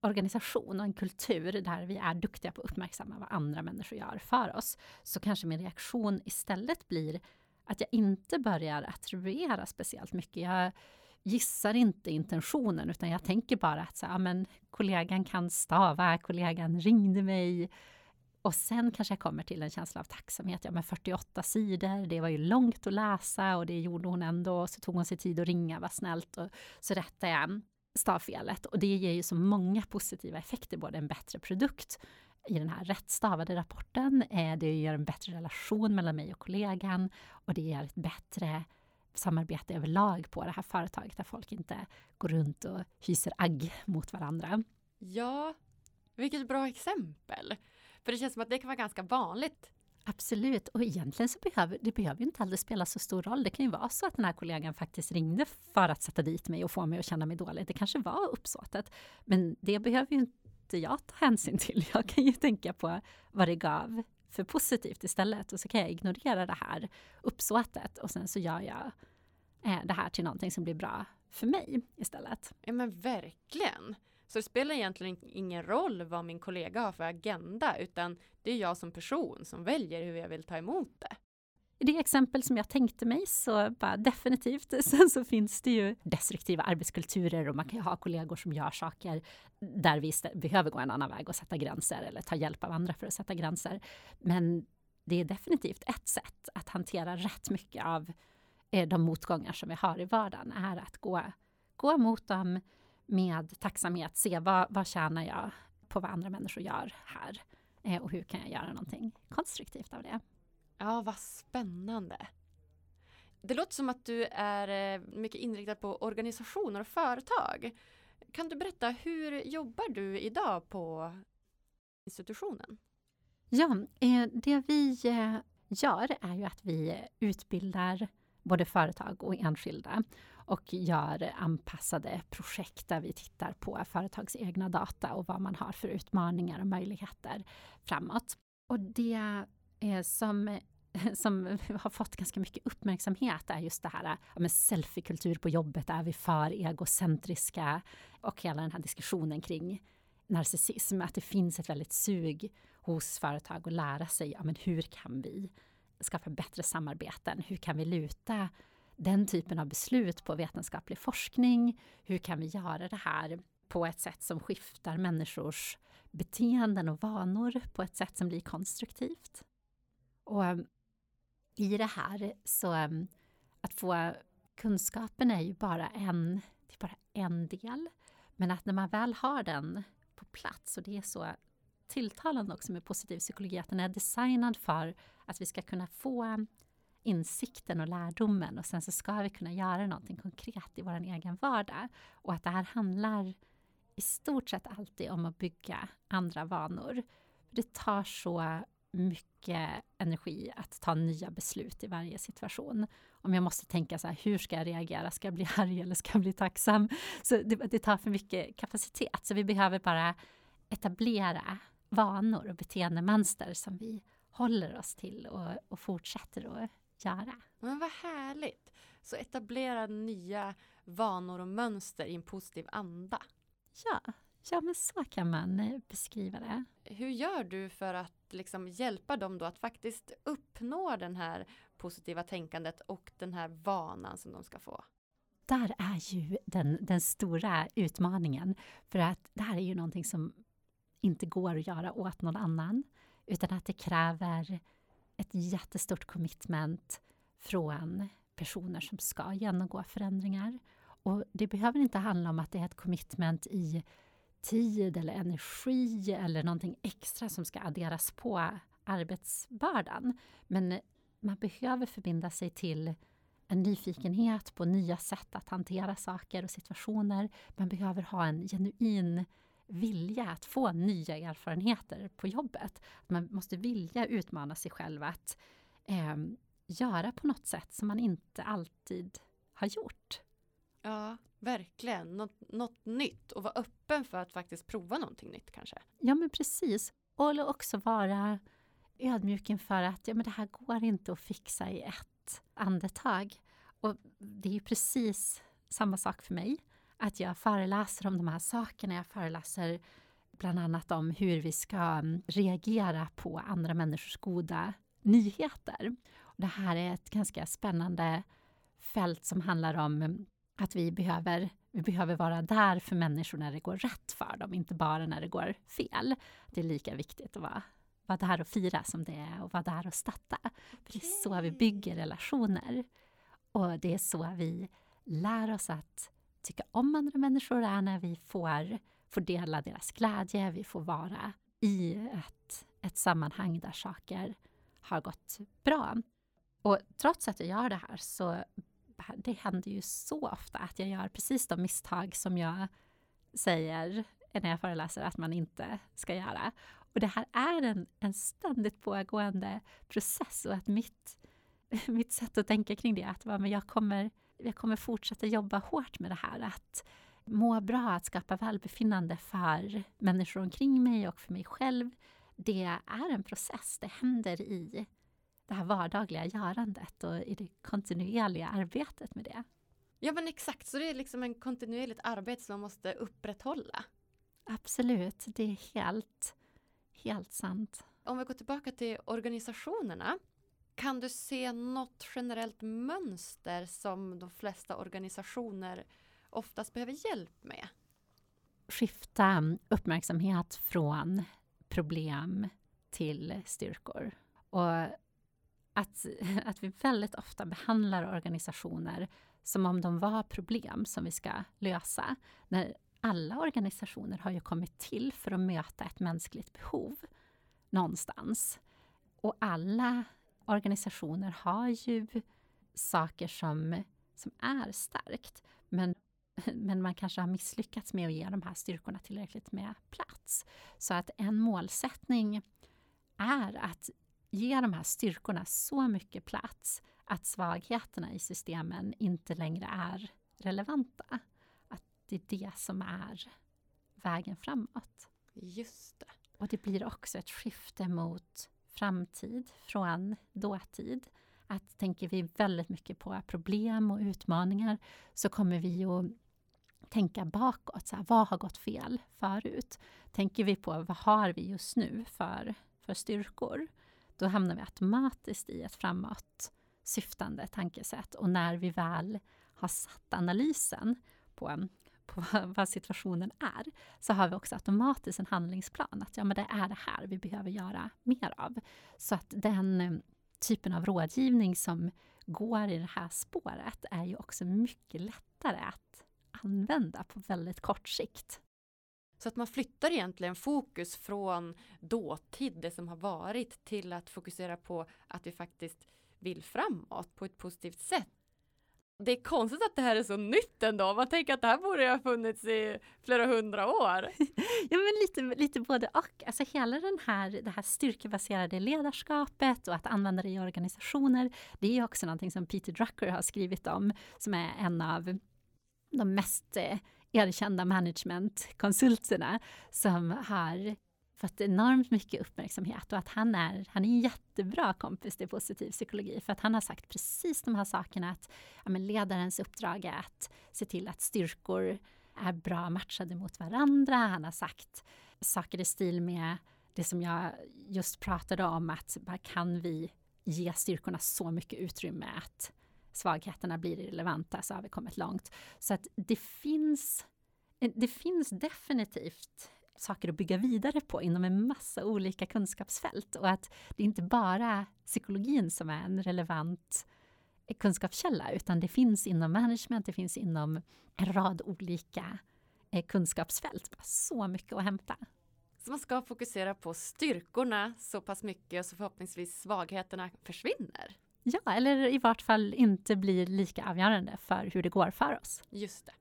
organisation och en kultur där vi är duktiga på att uppmärksamma vad andra människor gör för oss, så kanske min reaktion istället blir att jag inte börjar attribuera speciellt mycket. Jag gissar inte intentionen, utan jag tänker bara att så, ja, men, kollegan kan stava, kollegan ringde mig, och sen kanske jag kommer till en känsla av tacksamhet. Ja, men 48 sidor, det var ju långt att läsa och det gjorde hon ändå. Så tog hon sig tid att ringa, var snällt. Och så rättade jag stavfelet. Och det ger ju så många positiva effekter, både en bättre produkt i den här rättstavade rapporten. Eh, det ger en bättre relation mellan mig och kollegan och det ger ett bättre samarbete överlag på det här företaget där folk inte går runt och hyser agg mot varandra. Ja, vilket bra exempel. För det känns som att det kan vara ganska vanligt. Absolut, och egentligen så behöver det behöver inte alltid spela så stor roll. Det kan ju vara så att den här kollegan faktiskt ringde för att sätta dit mig och få mig att känna mig dålig. Det kanske var uppsåtet, men det behöver ju inte jag ta hänsyn till. Jag kan ju tänka på vad det gav för positivt istället och så kan jag ignorera det här uppsåtet och sen så gör jag eh, det här till någonting som blir bra för mig istället. Ja men verkligen. Så det spelar egentligen ingen roll vad min kollega har för agenda, utan det är jag som person som väljer hur jag vill ta emot det. I det exempel som jag tänkte mig så bara definitivt. Sen så finns det ju destruktiva arbetskulturer och man kan ju ha kollegor som gör saker där vi behöver gå en annan väg och sätta gränser eller ta hjälp av andra för att sätta gränser. Men det är definitivt ett sätt att hantera rätt mycket av eh, de motgångar som vi har i vardagen, är att gå, gå mot dem med tacksamhet se vad, vad tjänar jag på vad andra människor gör här eh, och hur kan jag göra någonting konstruktivt av det. Ja, vad spännande. Det låter som att du är eh, mycket inriktad på organisationer och företag. Kan du berätta, hur jobbar du idag på institutionen? Ja, eh, det vi gör är ju att vi utbildar både företag och enskilda och gör anpassade projekt där vi tittar på företags egna data och vad man har för utmaningar och möjligheter framåt. Och det som, som har fått ganska mycket uppmärksamhet är just det här ja, selfiekultur på jobbet. Är vi för egocentriska? Och hela den här diskussionen kring narcissism. Att det finns ett väldigt sug hos företag att lära sig ja, men hur kan vi skapa bättre samarbeten? Hur kan vi luta den typen av beslut på vetenskaplig forskning? Hur kan vi göra det här på ett sätt som skiftar människors beteenden och vanor på ett sätt som blir konstruktivt? Och ehm, i det här så ehm, att få kunskapen är ju bara en, det är bara en del. Men att när man väl har den på plats och det är så tilltalande också med positiv psykologi att den är designad för att vi ska kunna få insikten och lärdomen och sen så ska vi kunna göra någonting konkret i vår egen vardag. Och att det här handlar i stort sett alltid om att bygga andra vanor. Det tar så mycket energi att ta nya beslut i varje situation. Om jag måste tänka så här, hur ska jag reagera? Ska jag bli arg eller ska jag bli tacksam? Så det, det tar för mycket kapacitet, så vi behöver bara etablera vanor och beteendemönster som vi håller oss till och, och fortsätter att göra. Men vad härligt! Så etablera nya vanor och mönster i en positiv anda. Ja, ja men så kan man eh, beskriva det. Hur gör du för att liksom hjälpa dem då att faktiskt uppnå den här positiva tänkandet och den här vanan som de ska få? Där är ju den, den stora utmaningen. För att det här är ju någonting som inte går att göra åt någon annan. Utan att det kräver ett jättestort commitment från personer som ska genomgå förändringar. Och det behöver inte handla om att det är ett commitment i tid eller energi eller någonting extra som ska adderas på arbetsbördan. Men man behöver förbinda sig till en nyfikenhet på nya sätt att hantera saker och situationer. Man behöver ha en genuin vilja att få nya erfarenheter på jobbet. Man måste vilja utmana sig själv att eh, göra på något sätt som man inte alltid har gjort. Ja, verkligen. Något, något nytt och vara öppen för att faktiskt prova någonting nytt kanske. Ja, men precis. Och också vara ödmjuk inför att ja, men det här går inte att fixa i ett andetag. Och det är precis samma sak för mig att jag föreläser om de här sakerna. Jag föreläser bland annat om hur vi ska mm, reagera på andra människors goda nyheter. Det här är ett ganska spännande fält som handlar om mm, att vi behöver, vi behöver vara där för människor när det går rätt för dem, inte bara när det går fel. Det är lika viktigt att vara, vara där och fira som det är att vara där och stötta. För det är så vi bygger relationer. Och det är så vi lär oss att tycka om andra människor är när vi får, får dela deras glädje, vi får vara i ett, ett sammanhang där saker har gått bra. Och trots att jag gör det här så det händer ju så ofta att jag gör precis de misstag som jag säger när jag föreläser att man inte ska göra. Och det här är en, en ständigt pågående process och att mitt, mitt sätt att tänka kring det är att men jag kommer jag kommer fortsätta jobba hårt med det här. Att må bra, att skapa välbefinnande för människor omkring mig och för mig själv. Det är en process. Det händer i det här vardagliga görandet och i det kontinuerliga arbetet med det. Ja men exakt, så det är liksom en kontinuerligt arbete som man måste upprätthålla. Absolut, det är helt, helt sant. Om vi går tillbaka till organisationerna kan du se något generellt mönster som de flesta organisationer oftast behöver hjälp med? Skifta uppmärksamhet från problem till styrkor. Och att, att vi väldigt ofta behandlar organisationer som om de var problem som vi ska lösa. När alla organisationer har ju kommit till för att möta ett mänskligt behov någonstans. Och alla organisationer har ju saker som, som är starkt. Men men man kanske har misslyckats med att ge de här styrkorna tillräckligt med plats. Så att en målsättning är att ge de här styrkorna så mycket plats att svagheterna i systemen inte längre är relevanta. Att det är det som är vägen framåt. Just det. Och det blir också ett skifte mot framtid från dåtid. Att tänker vi väldigt mycket på problem och utmaningar så kommer vi att tänka bakåt. Så här, vad har gått fel förut? Tänker vi på vad har vi just nu för, för styrkor? Då hamnar vi automatiskt i ett framåt syftande tankesätt. Och när vi väl har satt analysen på, på vad situationen är, så har vi också automatiskt en handlingsplan. Att ja, men det är det här vi behöver göra mer av. Så att den eh, typen av rådgivning som går i det här spåret är ju också mycket lättare att använda på väldigt kort sikt. Så att man flyttar egentligen fokus från dåtid, det som har varit, till att fokusera på att vi faktiskt vill framåt på ett positivt sätt. Det är konstigt att det här är så nytt ändå. Man tänker att det här borde ha funnits i flera hundra år. ja, men lite, lite både och. Alltså hela den här, det här styrkebaserade ledarskapet och att använda det i organisationer. Det är också någonting som Peter Drucker har skrivit om, som är en av de mest eh, erkända managementkonsulterna som har fått enormt mycket uppmärksamhet och att han är, han är en jättebra kompis till positiv psykologi för att han har sagt precis de här sakerna att ja, men ledarens uppdrag är att se till att styrkor är bra matchade mot varandra. Han har sagt saker i stil med det som jag just pratade om att bara kan vi ge styrkorna så mycket utrymme att svagheterna blir irrelevanta så har vi kommit långt. Så att det finns, det finns definitivt saker att bygga vidare på inom en massa olika kunskapsfält och att det inte bara psykologin som är en relevant kunskapskälla utan det finns inom management, det finns inom en rad olika eh, kunskapsfält. Så mycket att hämta. Så man ska fokusera på styrkorna så pass mycket så förhoppningsvis svagheterna försvinner. Ja, eller i vart fall inte blir lika avgörande för hur det går för oss. Just det.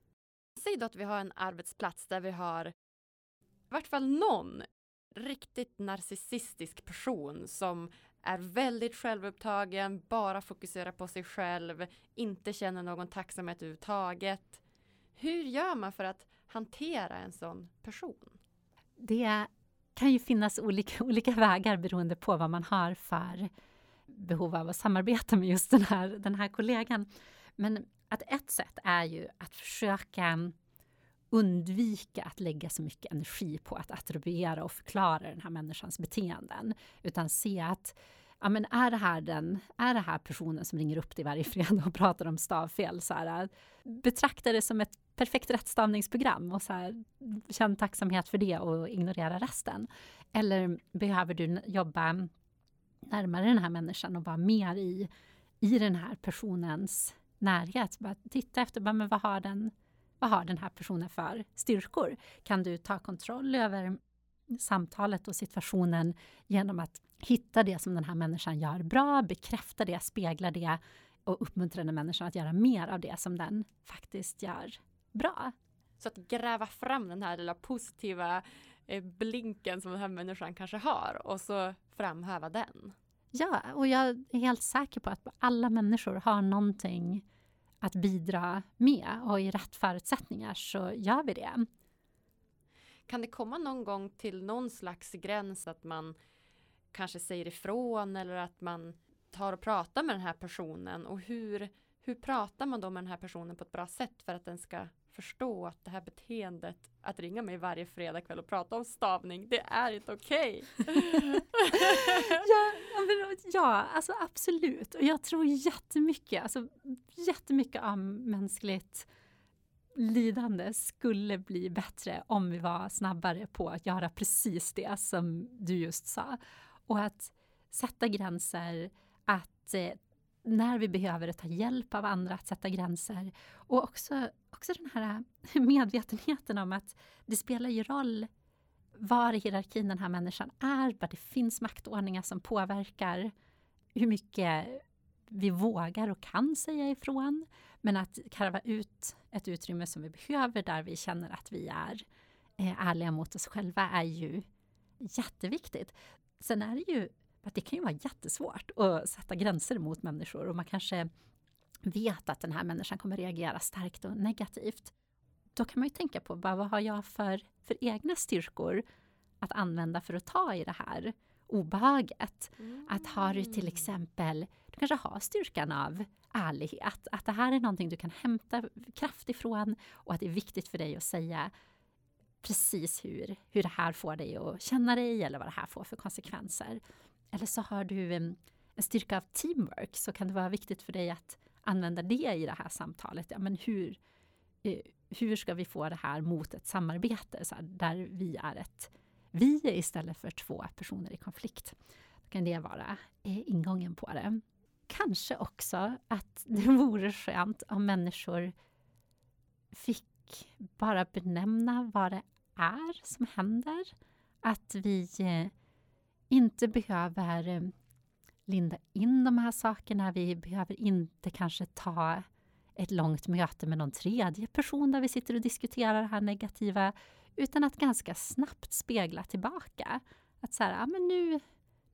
Säg då att vi har en arbetsplats där vi har vart fall någon riktigt narcissistisk person som är väldigt självupptagen, bara fokuserar på sig själv, inte känner någon tacksamhet överhuvudtaget. Hur gör man för att hantera en sån person? Det kan ju finnas olika, olika vägar beroende på vad man har för behov av att samarbeta med just den här, den här kollegan. Men att ett sätt är ju att försöka undvika att lägga så mycket energi på att attribuera och förklara den här människans beteenden. Utan se att ja, men är, det här den, är det här personen som ringer upp dig varje fredag och pratar om stavfel? Så här, betrakta det som ett perfekt rättstavningsprogram och så här, känn tacksamhet för det och ignorera resten. Eller behöver du jobba närmare den här människan och vara mer i, i den här personens närhet. Bara titta efter bara, men vad, har den, vad har den här personen för styrkor? Kan du ta kontroll över samtalet och situationen genom att hitta det som den här människan gör bra, bekräfta det, spegla det och uppmuntra den människan att göra mer av det som den faktiskt gör bra. Så att gräva fram den här lilla positiva eh, blinken som den här människan kanske har och så framhäva den. Ja, och jag är helt säker på att alla människor har någonting att bidra med och i rätt förutsättningar så gör vi det. Kan det komma någon gång till någon slags gräns att man kanske säger ifrån eller att man tar och pratar med den här personen och hur, hur pratar man då med den här personen på ett bra sätt för att den ska förstå att det här beteendet att ringa mig varje fredagkväll och prata om stavning, det är inte okej. Okay. ja, ja, alltså absolut. Och jag tror jättemycket, alltså jättemycket av mänskligt lidande skulle bli bättre om vi var snabbare på att göra precis det som du just sa. Och att sätta gränser, att eh, när vi behöver ta hjälp av andra att sätta gränser. Och också, också den här äh, medvetenheten om att det spelar ju roll var i hierarkin den här människan är, bara det finns maktordningar som påverkar hur mycket vi vågar och kan säga ifrån. Men att karva ut ett utrymme som vi behöver där vi känner att vi är eh, ärliga mot oss själva är ju jätteviktigt. Sen är det ju att det kan ju vara jättesvårt att sätta gränser mot människor och man kanske vet att den här människan kommer reagera starkt och negativt. Då kan man ju tänka på vad har jag för, för egna styrkor att använda för att ta i det här obehaget. Mm. Att har du till exempel, du kanske har styrkan av ärlighet, att det här är någonting du kan hämta kraft ifrån och att det är viktigt för dig att säga precis hur, hur det här får dig att känna dig eller vad det här får för konsekvenser. Eller så har du en, en styrka av teamwork så kan det vara viktigt för dig att använda det i det här samtalet. Ja, men hur, eh, hur ska vi få det här mot ett samarbete så här, där vi är ett vi istället för två personer i konflikt? Då kan det vara eh, ingången på det. Kanske också att det vore skönt om människor fick bara benämna vad det är som händer. Att vi eh, inte behöver eh, linda in de här sakerna. Vi behöver inte kanske ta ett långt möte med någon tredje person där vi sitter och diskuterar det här negativa, utan att ganska snabbt spegla tillbaka. Att så här, ja, men nu,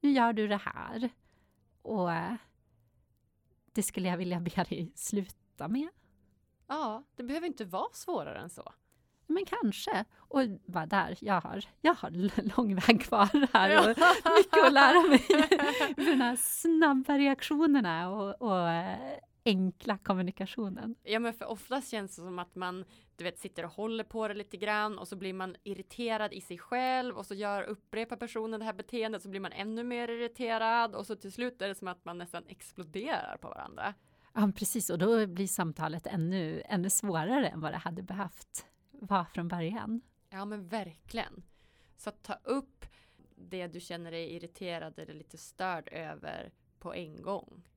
nu gör du det här. Och eh, det skulle jag vilja be dig sluta med. Ja, det behöver inte vara svårare än så. Men kanske. Och bara där, jag har, jag har lång väg kvar här och mycket att lära mig. För de här snabba reaktionerna och, och eh, enkla kommunikationen. Ja men för oftast känns det som att man du vet sitter och håller på det lite grann och så blir man irriterad i sig själv och så gör upprepar personen det här beteendet så blir man ännu mer irriterad och så till slut är det som att man nästan exploderar på varandra. Ja precis och då blir samtalet ännu, ännu svårare än vad det hade behövt vara från början. Ja men verkligen. Så att ta upp det du känner dig irriterad eller lite störd över på en gång.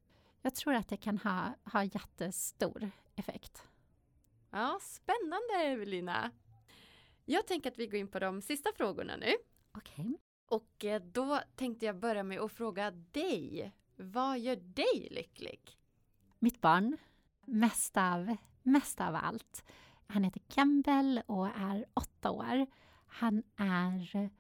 Jag tror att det kan ha, ha jättestor effekt. Ja, spännande Evelina. Jag tänker att vi går in på de sista frågorna nu. Okej. Okay. Och eh, då tänkte jag börja med att fråga dig. Vad gör dig lycklig? Mitt barn. Mest av, mest av allt. Han heter Campbell och är åtta år. Han är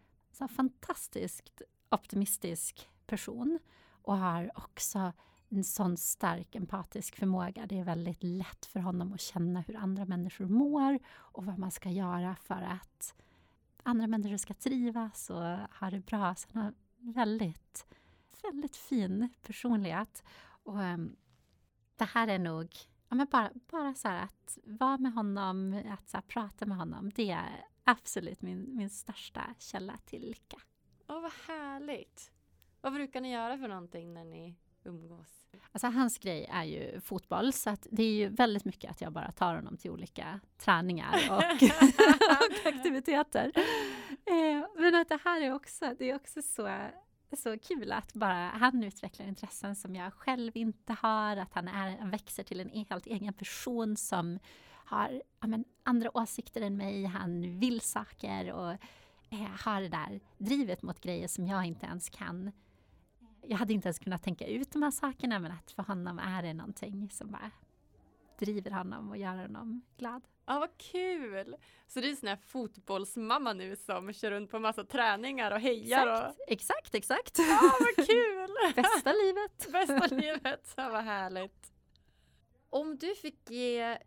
en fantastiskt optimistisk person och har också en sån stark empatisk förmåga. Det är väldigt lätt för honom att känna hur andra människor mår och vad man ska göra för att andra människor ska trivas och ha det bra. Så han har väldigt, väldigt fin personlighet. Och um, det här är nog ja, men bara, bara så att vara med honom, att så här, prata med honom, det är absolut min, min största källa till lycka. Åh, vad härligt! Vad brukar ni göra för någonting när ni umgås? Alltså hans grej är ju fotboll, så att det är ju väldigt mycket att jag bara tar honom till olika träningar och, och aktiviteter. Eh, men att det här är också, det är också så, så kul att bara han utvecklar intressen som jag själv inte har, att han, är, han växer till en e, helt egen person som har ja, men, andra åsikter än mig, han vill saker och eh, har det där drivet mot grejer som jag inte ens kan. Jag hade inte ens kunnat tänka ut de här sakerna men att för honom är det någonting som bara driver honom och gör honom glad. Ja, vad kul! Så du är sån här fotbollsmamma nu som kör runt på massa träningar och hejar? Exakt, och... exakt, exakt. Ja, vad kul! Bästa livet! Bästa livet, ja, vad härligt. Om du fick ge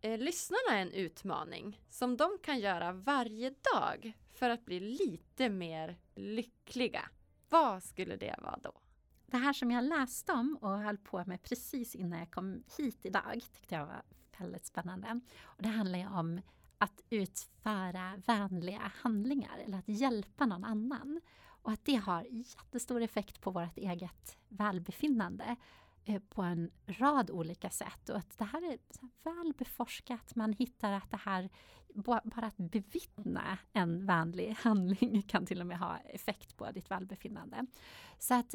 eh, lyssnarna en utmaning som de kan göra varje dag för att bli lite mer lyckliga, vad skulle det vara då? Det här som jag läste om och höll på med precis innan jag kom hit idag tyckte jag var väldigt spännande. Och det handlar ju om att utföra vänliga handlingar eller att hjälpa någon annan. Och att det har jättestor effekt på vårt eget välbefinnande eh, på en rad olika sätt. Och att det här är väl beforskat. Man hittar att det här, bara att bevittna en vänlig handling kan till och med ha effekt på ditt välbefinnande. Så att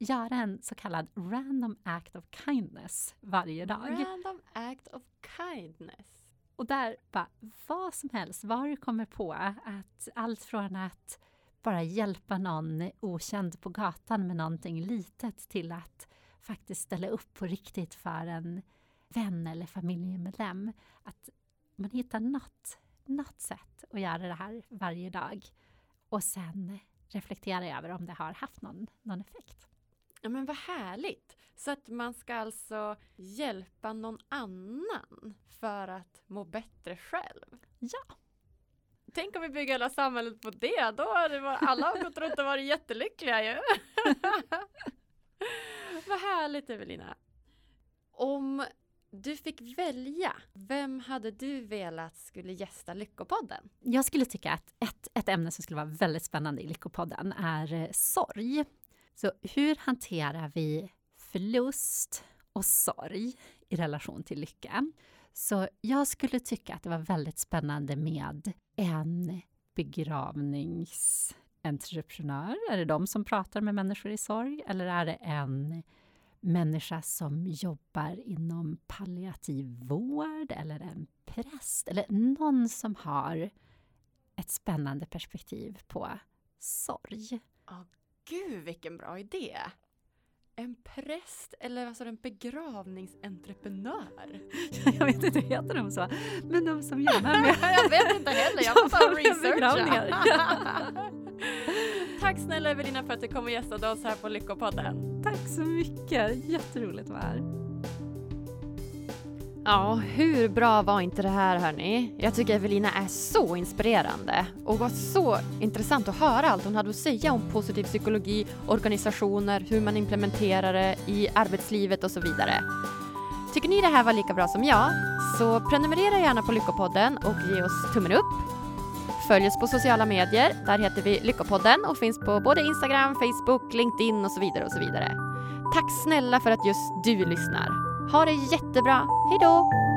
göra en så kallad random act of kindness varje dag. Random act of kindness. Och där bara vad som helst, vad du kommer på. Att allt från att bara hjälpa någon okänd på gatan med någonting litet till att faktiskt ställa upp på riktigt för en vän eller familjemedlem. Att man hittar något, något sätt att göra det här varje dag och sen reflektera över om det har haft någon, någon effekt. Ja men vad härligt! Så att man ska alltså hjälpa någon annan för att må bättre själv? Ja! Tänk om vi bygger hela samhället på det, då hade alla gått runt och varit jättelyckliga ju! vad härligt Evelina! Om du fick välja, vem hade du velat skulle gästa Lyckopodden? Jag skulle tycka att ett, ett ämne som skulle vara väldigt spännande i Lyckopodden är eh, sorg. Så hur hanterar vi förlust och sorg i relation till lycka? Så jag skulle tycka att det var väldigt spännande med en begravningsentreprenör. Är det de som pratar med människor i sorg? Eller är det en människa som jobbar inom palliativ vård eller en präst eller någon som har ett spännande perspektiv på sorg. Oh, gud vilken bra idé! En präst eller alltså en begravningsentreprenör? jag vet inte, heter de så? Men de som jobbar med... jag vet inte heller, jag får bara researcha. Tack snälla Evelina för att du kom och gästade oss här på Lyckopodden. Tack så mycket, jätteroligt att vara här. Ja, hur bra var inte det här hörni? Jag tycker Evelina är så inspirerande och var så intressant att höra allt hon hade att säga om positiv psykologi, organisationer, hur man implementerar det i arbetslivet och så vidare. Tycker ni det här var lika bra som jag? Så prenumerera gärna på Lyckopodden och ge oss tummen upp. Följ oss på sociala medier, där heter vi Lyckopodden och finns på både Instagram, Facebook, LinkedIn och så vidare och så vidare. Tack snälla för att just du lyssnar. Ha det jättebra. Hej då!